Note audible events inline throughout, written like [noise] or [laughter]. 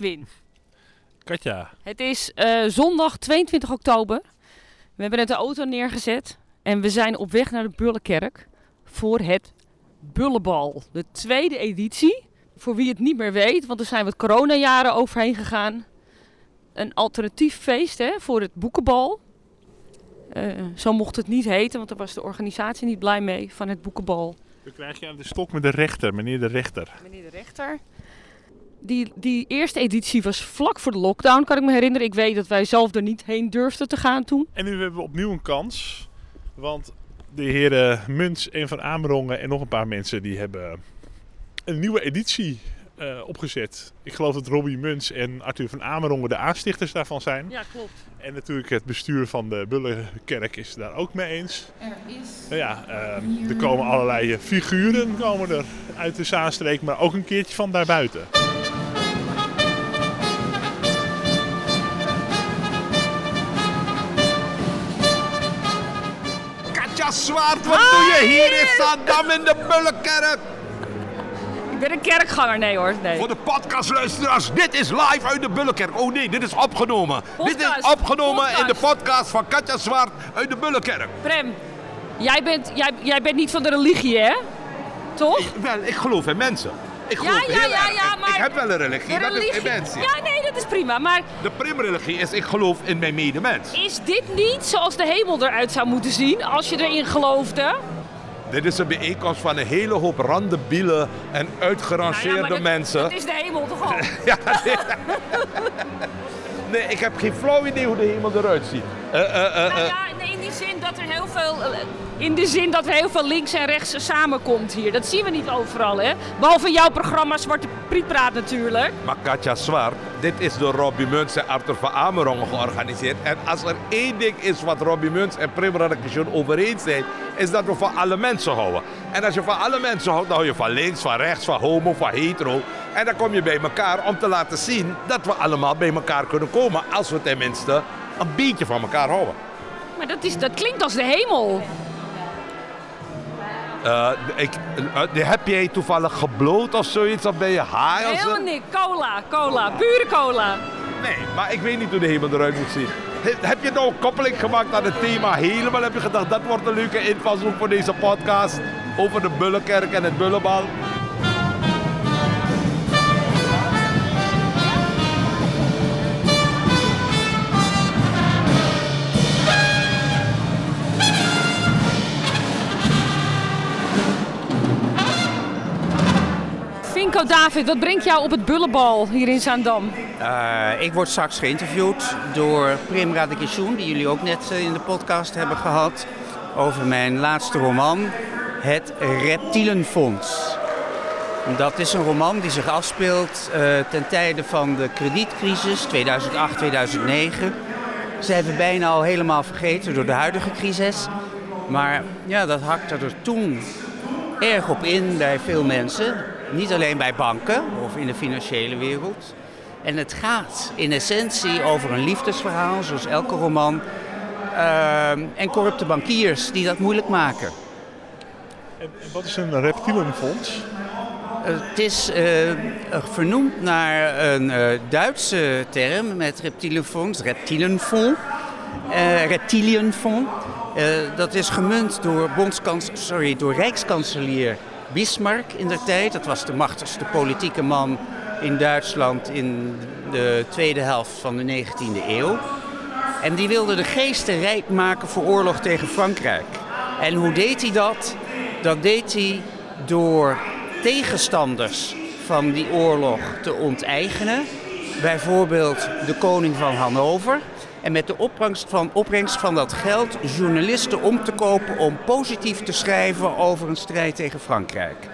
Edwin. Katja. Het is eh, zondag 22 oktober. We hebben net de auto neergezet. En we zijn op weg naar de Bullenkerk voor het Bullebal. De tweede editie. Voor wie het niet meer weet, want er zijn wat coronajaren overheen gegaan. Een alternatief feest hè, voor het Boekenbal. Eh, zo mocht het niet heten, want daar was de organisatie niet blij mee van het Boekenbal. Dan krijg je aan de stok met de rechter, meneer de rechter. Meneer de rechter. Die, die eerste editie was vlak voor de lockdown, kan ik me herinneren. Ik weet dat wij zelf er niet heen durfden te gaan toen. En nu hebben we opnieuw een kans. Want de heren Muns en Van Amerongen en nog een paar mensen die hebben een nieuwe editie eh, opgezet. Ik geloof dat Robbie Muns en Arthur van Amerongen de aanstichters daarvan zijn. Ja, klopt. En natuurlijk het bestuur van de Bullenkerk is het daar ook mee eens. Er is Nou ja, eh, er komen allerlei figuren komen er uit de Zaanstreek, maar ook een keertje van daarbuiten. Katja Zwaard, wat doe je hier in Zandam in de Bullenkerk? Ik ben een kerkganger, nee hoor. Nee. Voor de podcastluisteraars, dit is live uit de Bullenkerk. Oh nee, dit is opgenomen. Dit is Podcast. opgenomen in de Podcast. van Katja Zwaard uit de Bullenkerk. Prem, jij bent, jij, jij bent niet van de religie, hè? Toch? Wel, ik geloof in mensen. Ik geloof ja, heel ja, erg. ja, maar... Ik heb wel een religie, dat is in mensen. Ja, nee, dat is prima. Maar De primreligie is ik geloof in mijn medemens. is dit niet zoals de hemel eruit zou moeten zien als je erin geloofde? Dit is een bijeenkomst van een hele hoop randebielen en uitgerangeerde Nou ja, mensen. Dat is de hemel toch al? [laughs] Ja, nee. nee, ik heb geen flauw idee hoe de hemel eruit ziet. Eh, eh, eh, Nou ja, in die zin dat er heel veel. eh, In de zin dat er heel veel links en rechts samenkomt hier. Dat zien we niet overal, hè? Behalve jouw programma Zwarte Prietpraat natuurlijk. Maar Katja Zwaar, dit is door Robbie Muns en Arthur van Amerongen georganiseerd. En als er één ding is wat Robbie Muns en Prim Radakation over eens zijn, is dat we van alle mensen houden. En als je van alle mensen houdt, dan hou je van links, van rechts, van homo, van hetero. En dan kom je bij elkaar om te laten zien dat we allemaal bij elkaar kunnen komen. Als we tenminste een beetje van elkaar houden. Maar dat, is, dat klinkt als de hemel. Eh, ik, eh, heb jij toevallig gebloot of zoiets? Of ben je of zo? Helemaal niks. Cola, cola, pure cola. Nee, maar ik weet niet hoe de hemel eruit moet zien. He- Heb je nou een koppeling gemaakt aan het thema helemaal? Heb je gedacht, dat wordt een leuke invalshoek voor deze podcast over de Bullenkerk en het Bullenbal? David, wat brengt jou op het bullenbal hier in Zaandam? Eh, ik word straks geïnterviewd door Prim Radikation, die jullie ook net eh, in de podcast hebben gehad, over mijn laatste roman, Het Reptielenfonds. Dat is een roman die zich afspeelt eh, ten tijde van de kredietcrisis 2008-2009. Zijn we bijna al helemaal vergeten door de huidige crisis. Maar ja, dat hakte er toen erg op in bij veel mensen. Niet alleen bij banken of in de financiële wereld. En het gaat in essentie over een liefdesverhaal, zoals elke roman. Ehm, en corrupte bankiers die dat moeilijk maken. En, wat is een reptielenfonds? Het is eh, vernoemd naar een eh, Duitse term met reptielenfonds, reptielenfonds. Eh, reptilienfonds. Eh, dat is gemunt door, bondskans, sorry, door Rijkskanselier Bismarck in der tijd. Dat was de machtigste politieke man in Duitsland in de tweede helft van de 19e eeuw. En die wilde de geesten rijk maken voor oorlog tegen Frankrijk. En hoe deed hij dat? Dat deed hij door tegenstanders van die oorlog te onteigenen. Bijvoorbeeld de koning van Hannover. En met de opbrengst van, opbrengst van dat geld journalisten om te kopen om positief te schrijven over een strijd tegen Frankrijk.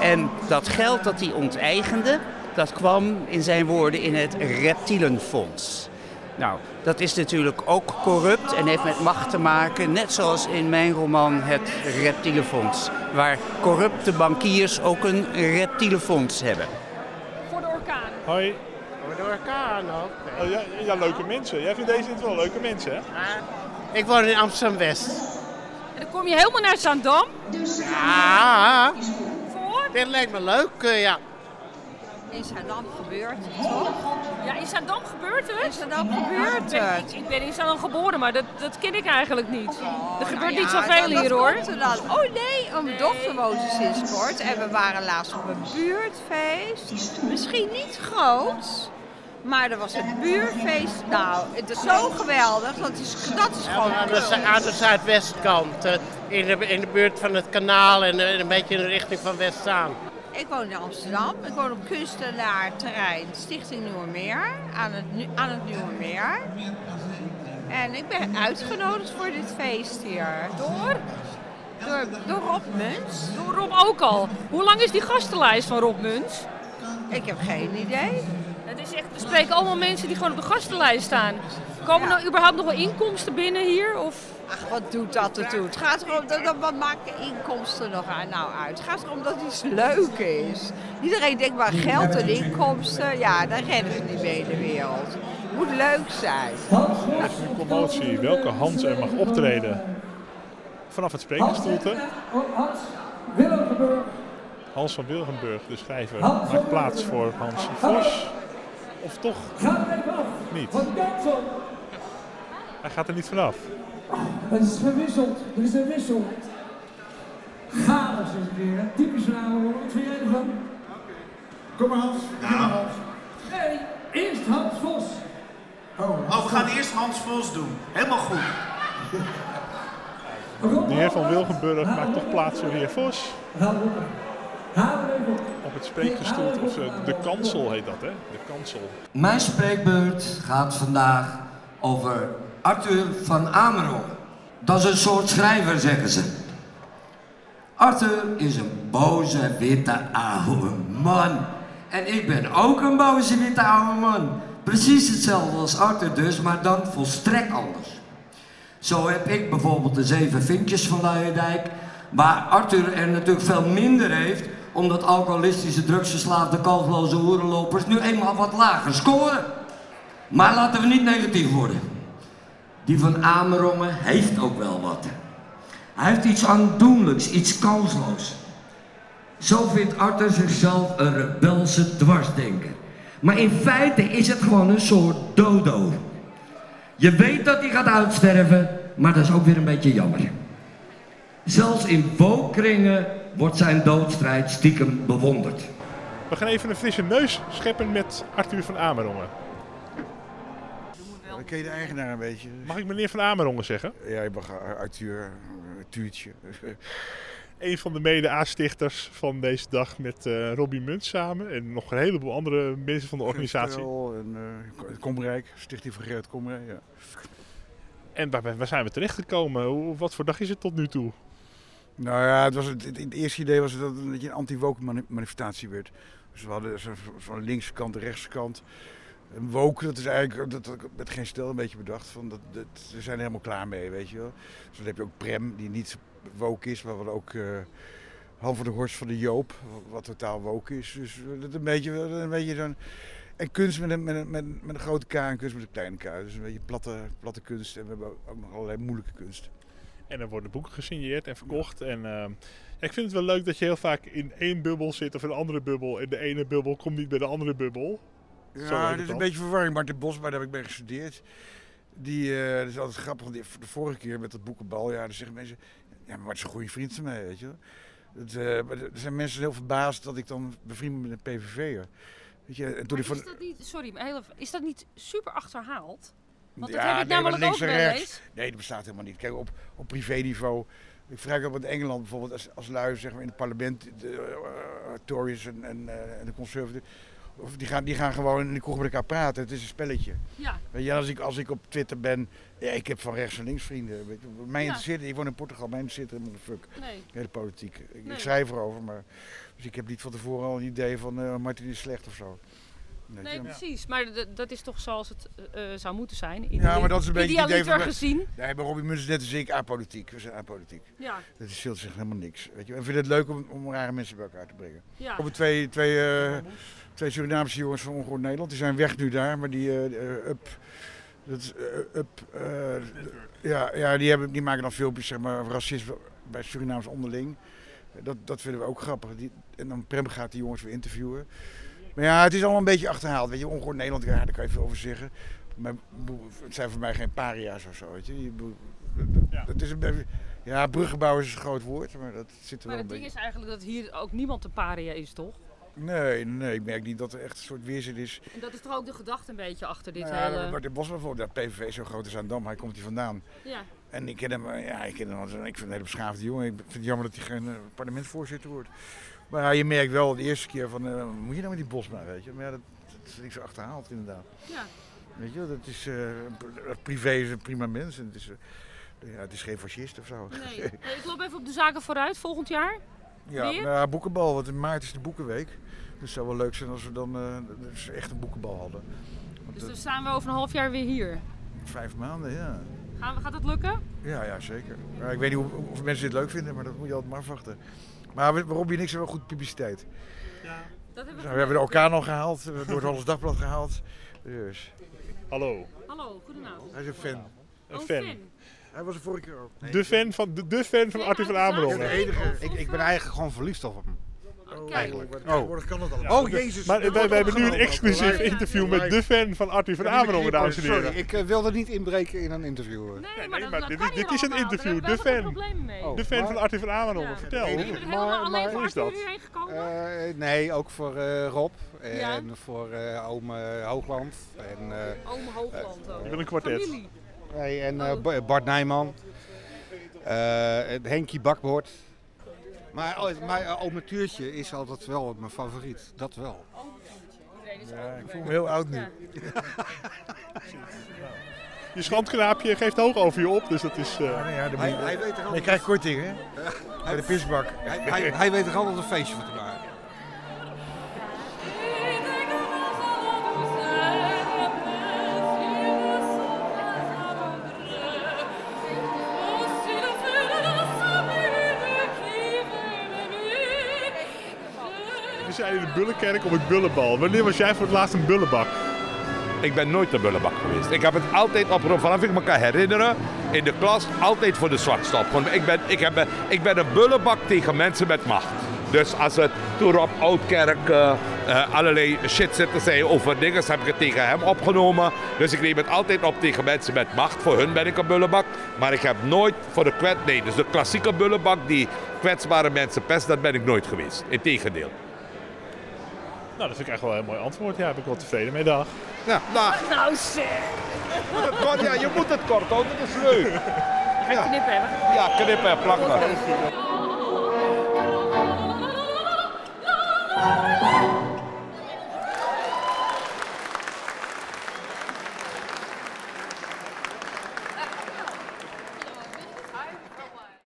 En dat geld dat hij onteigende, dat kwam in zijn woorden in het reptielenfonds. Nou, dat is natuurlijk ook corrupt en heeft met macht te maken, net zoals in mijn roman Het Reptielenfonds, waar corrupte bankiers ook een reptielenfonds hebben. Voor de orkaan. Hoi. Door de orkaan ook. Oh, ja, ja, leuke mensen. Jij vindt deze niet wel leuke mensen, hè? Ik woon in Amsterdam-West. En dan kom je helemaal naar Zaandam. Ja, Voor? dit lijkt me leuk, eh, ja. in Zaandam gebeurt, toch? Ja, in Zaandam gebeurt het? In Zaandam gebeurt Ik ben- het. Ik, ik ben in Zaandam geboren, maar dat, dat ken ik eigenlijk niet. er gebeurt Nou niet zoveel dat- dat hier hoor. komt er dan. Oh nee, mijn dochter woont sinds kort. En we waren laatst op een buurtfeest. Misschien niet groot. Maar er was een buurtfeest. Nou, het is zo geweldig. Dat is, dat is gewoon Aan de, kult. aan de zuidwestkant, eh, in de, in de buurt van het kanaal en eh, een beetje in de richting van Westzaan. Ik woon in Amsterdam. Ik woon op kunstenaar terrein Stichting Nieuwemeer. Aan het, aan het Nieuwemeer. En ik ben uitgenodigd voor dit feest hier. Door? Door, door Rob Muns. Door Rob ook al. Hoe lang is die gastenlijst van Rob Muns? Ik heb geen idee. Het is echt, we spreken allemaal mensen die gewoon op de gastenlijst staan. Komen Ja. er überhaupt nog wel inkomsten binnen hier? Of? Ach, wat doet dat ertoe? Het gaat erom, dat, dat, wat maakt de inkomsten nog aan nou uit? Het gaat erom dat iets leuk is. Iedereen denkt maar geld en inkomsten. Ja, daar redden we niet mee in de wereld. Het moet leuk zijn. Commotie. Welke Hans er mag optreden vanaf het sprekersstoelte. Hans van Wilgenburg, de schrijver, maakt plaats voor Hans Vos. Of toch niet? Hij gaat er niet vanaf. Het is gewisseld, er is een wissel. Chaos is het weer, hè? typisch van Amerongen. Wat vind jij ervan? Kom maar Hans, kom maar Hans. Nee, eerst Hans Vos. Oh, we gaan eerst Hans Vos doen. Helemaal goed. [laughs] De heer van Wilgenburg maakt toch plaats voor de heer Vos. Op. Het sprekersstoelte, of eh, de kansel heet dat hè? De kansel. Mijn spreekbeurt gaat vandaag over Arthur van Amerongen. Dat is een soort schrijver, zeggen ze. Arthur is een boze, witte, oude man. En ik ben ook een boze, witte, oude man. Precies hetzelfde als Arthur dus, maar dan volstrekt anders. Zo heb ik bijvoorbeeld de zeven vinkjes van Luijendijk, waar Arthur er natuurlijk veel minder heeft, omdat alcoholistische, drugsverslaafde, kalfloze hoerenlopers nu eenmaal wat lager scoren. Maar laten we niet negatief worden. Die van Amerongen heeft ook wel wat. Hij heeft iets aandoenlijks, iets kansloos. Zo vindt Arthur zichzelf een rebelse dwarsdenker. Maar in feite is het gewoon een soort dodo. Je weet dat hij gaat uitsterven, maar dat is ook weer een beetje jammer. Zelfs in woke-kringen wordt zijn doodstrijd stiekem bewonderd. We gaan even een frisse neus scheppen met Arthur van Amerongen. Dan ken je de eigenaar een beetje. Mag ik meneer van Amerongen zeggen? Ja, je mag Arthur, eh, Tuurtje. [laughs] Een van de mede-aanstichters van deze dag met eh Robbie Munt samen. En nog een heleboel andere mensen van de organisatie. En eh, Komrijk, Stichting van Gerrit Komrijk. Ja. En waar, waar zijn we terechtgekomen? Hoe- Wat voor dag is het tot nu toe? Nou ja, het, was het, het, het eerste idee was dat het een anti-woke mani- manifestatie werd. Dus we hadden zo linkse kant, de rechtse kant. En woke, dat is eigenlijk dat, dat, met geen stel een beetje bedacht. Van dat, we zijn er helemaal klaar mee, weet je wel. Dus dan heb je ook Prem, die niet woke is, maar wat ook uh, van de Horst van de Joop, wat totaal woke is. Dus dat een beetje, een beetje zo'n... En kunst met een, met, een, met, een, met een grote K en kunst met een kleine K. Dus een beetje platte, platte kunst. En we hebben ook nog allerlei moeilijke kunst. En er worden boeken gesigneerd en verkocht. En uh, ik vind het wel leuk dat je heel vaak in één bubbel zit of in een andere bubbel. En de ene bubbel komt niet bij de andere bubbel. Ja, dat is een beetje verwarring. Martin Bosma, daar heb ik mee gestudeerd. Die, uh, dat is altijd grappig, want de vorige keer met dat boekenbal, ja, dan zeggen mensen... Ja, maar het is een goede vriend van mij, weet je. Dat, uh, maar er zijn mensen heel verbaasd dat ik dan bevriend ben met een PVV'er. Weet je, en toen is van... dat niet, sorry, maar heel, is dat niet super achterhaald? Want dat ja, heb ik nee, namelijk links ook en wel rechts. Nee, dat bestaat helemaal niet. Kijk, op, op privéniveau. Ik vraag ook in Engeland bijvoorbeeld, als, als lui zeg maar, in het parlement, de uh, Tories en, en, uh, en de Conservatives, of die, gaan, die gaan gewoon in de kroeg met elkaar praten. Het is een spelletje. Ja. Weet je, als ik, als ik op Twitter ben, ja, ik heb van rechts en links vrienden. Weet je, mij Ja. interesseert, ik woon in Portugal, mij interesseert helemaal de fuck. Nee. De hele politiek. Ik, Nee. ik schrijf erover, maar dus ik heb niet van tevoren al een idee van uh, Martin is slecht of zo. Weet Nee, je? precies. Maar dat is toch zoals het eh, zou moeten zijn. Ja, maar dat is een beetje het idee van... gezien. Nee, bij Robbie Muns net als ik apolitiek. We zijn apolitiek. Ja. Dat is scheelt zich helemaal niks. Weet je. En vind het leuk om, om rare mensen bij elkaar te brengen. Ja. Komen twee, twee, uh, twee Surinaamse jongens van Ongehoord Nederland. Die zijn weg nu daar, maar die uh, uh, up... Dat is, up ja, ja die, hebben, die maken dan filmpjes zeg maar, over racisme bij Surinaams onderling. Dat, dat vinden we ook grappig. Die, en dan Prem gaat die jongens weer interviewen. Maar ja, het is allemaal een beetje achterhaald. Weet je, ongehoord Nederland, ja, daar kan je veel over zeggen. Maar het zijn voor mij geen paria's of zo, weet je. Het is een beetje, ja, bruggenbouw is een groot woord, maar dat zit er Maar wel het ding beetje... is eigenlijk dat hier ook niemand een paria is, toch? Nee, nee, ik merk niet dat er echt een soort weerzin is. En dat is toch ook de gedachte een beetje achter dit Nou ja, hele... Martin Bosma bijvoorbeeld, dat PVV zo groot is aan Dam, hij komt hier vandaan. Ja. En ik ken hem, eh, ja, ik ken hem ik vind hem een hele beschaafde jongen. Ik vind het jammer dat hij geen eh, parlementsvoorzitter wordt. Maar ja, je merkt wel de eerste keer van, eh, moet je nou met die Bosma, weet je. Maar ja, dat, dat is niks achterhaald inderdaad. Ja. Weet je, dat is, privé is een prima mens en het is, ja, het is geen fascist of zo. Nee. [laughs] Ik loop even op de zaken vooruit volgend jaar. Ja, nou ja, boekenbal, want in maart is de boekenweek. Dus het zou wel leuk zijn als we dan eh, dus echt een boekenbal hadden. Want, Dus dan staan we over een half jaar weer hier. Vijf maanden, ja. Gaan we, gaat dat lukken? Ja, ja zeker. Maar ik weet niet hoe, of mensen dit leuk vinden, maar dat moet je altijd maar afwachten. Maar we- waarom je niks hebben we goed publiciteit. Dat hebben Nou, we hebben de elkaar nog gehaald, we hebben door het Hollands Dagblad gehaald. Dus. Hallo. Hallo, goedenavond. Hij is een fan. Een Oh, fan. Hij was er vorige keer ook. De fan van, de, de fan van Arthur van Amerongen. Ik, ik ben eigenlijk gewoon verliefd op hem. Eigenlijk. Oh. Tegenwoordig kan het allemaal. Oh, jezus. Maar wij, wij hebben nu een exclusief interview met de fan van Arthur van Amerongen, dames en heren. Sorry, ik eh, wilde niet inbreken in een interview. Nee, maar dat, maar dat dit is- dit is een interview, de fan. problemen mee. Oh. De fan maar- van Arthur van Amerongen, vertel. Jullie er Maar- Hoe is dat? Eh, nee, ook voor eh, Rob en Ja? voor eh ome Hoogland. En, eh, Ome Hoogland ook. Je wil een kwartet. Nee, en eh, Ba- Bart Nijman. Eh, Henkie Bakboord. Maar, oh, maar Tuurtje is altijd wel mijn favoriet. Dat wel. Ja, ik voel me heel oud nu. [laughs] Je schandknaapje geeft hoog over je op, dus dat is... Ja, ja, Hij, je- hij weet er je krijgt korting, hè? Bij de pisbak. hij, hij, hij weet er altijd een feestje van te maken. We zijn in de Bullenkerk op het Bullenbal. Wanneer was jij voor het laatst een Bullenbak? Ik ben nooit de bullebak geweest. Ik heb het altijd op, vanaf ik me kan herinneren, in de klas, altijd voor de zwartste opgenomen. Ik ben, ik, heb, ik ben een bullebak tegen mensen met macht. Dus als het toen Rob Oudkerk eh, allerlei shit zit te zeggen over dingen, heb ik het tegen hem opgenomen. Dus ik neem het altijd op tegen mensen met macht. Voor hun ben ik een bullebak. Maar ik heb nooit voor de kwet, nee, dus de klassieke bullebak die kwetsbare mensen pest, dat ben ik nooit geweest. Integendeel. Nou, dat vind ik echt wel een heel mooi antwoord. Ja, daar ben ik wel tevreden mee. Dag. Ja, dag. Nou zeg. Ja, je moet het kort houden, dat is leuk. Ga knippen. Ja, knippen en plakken.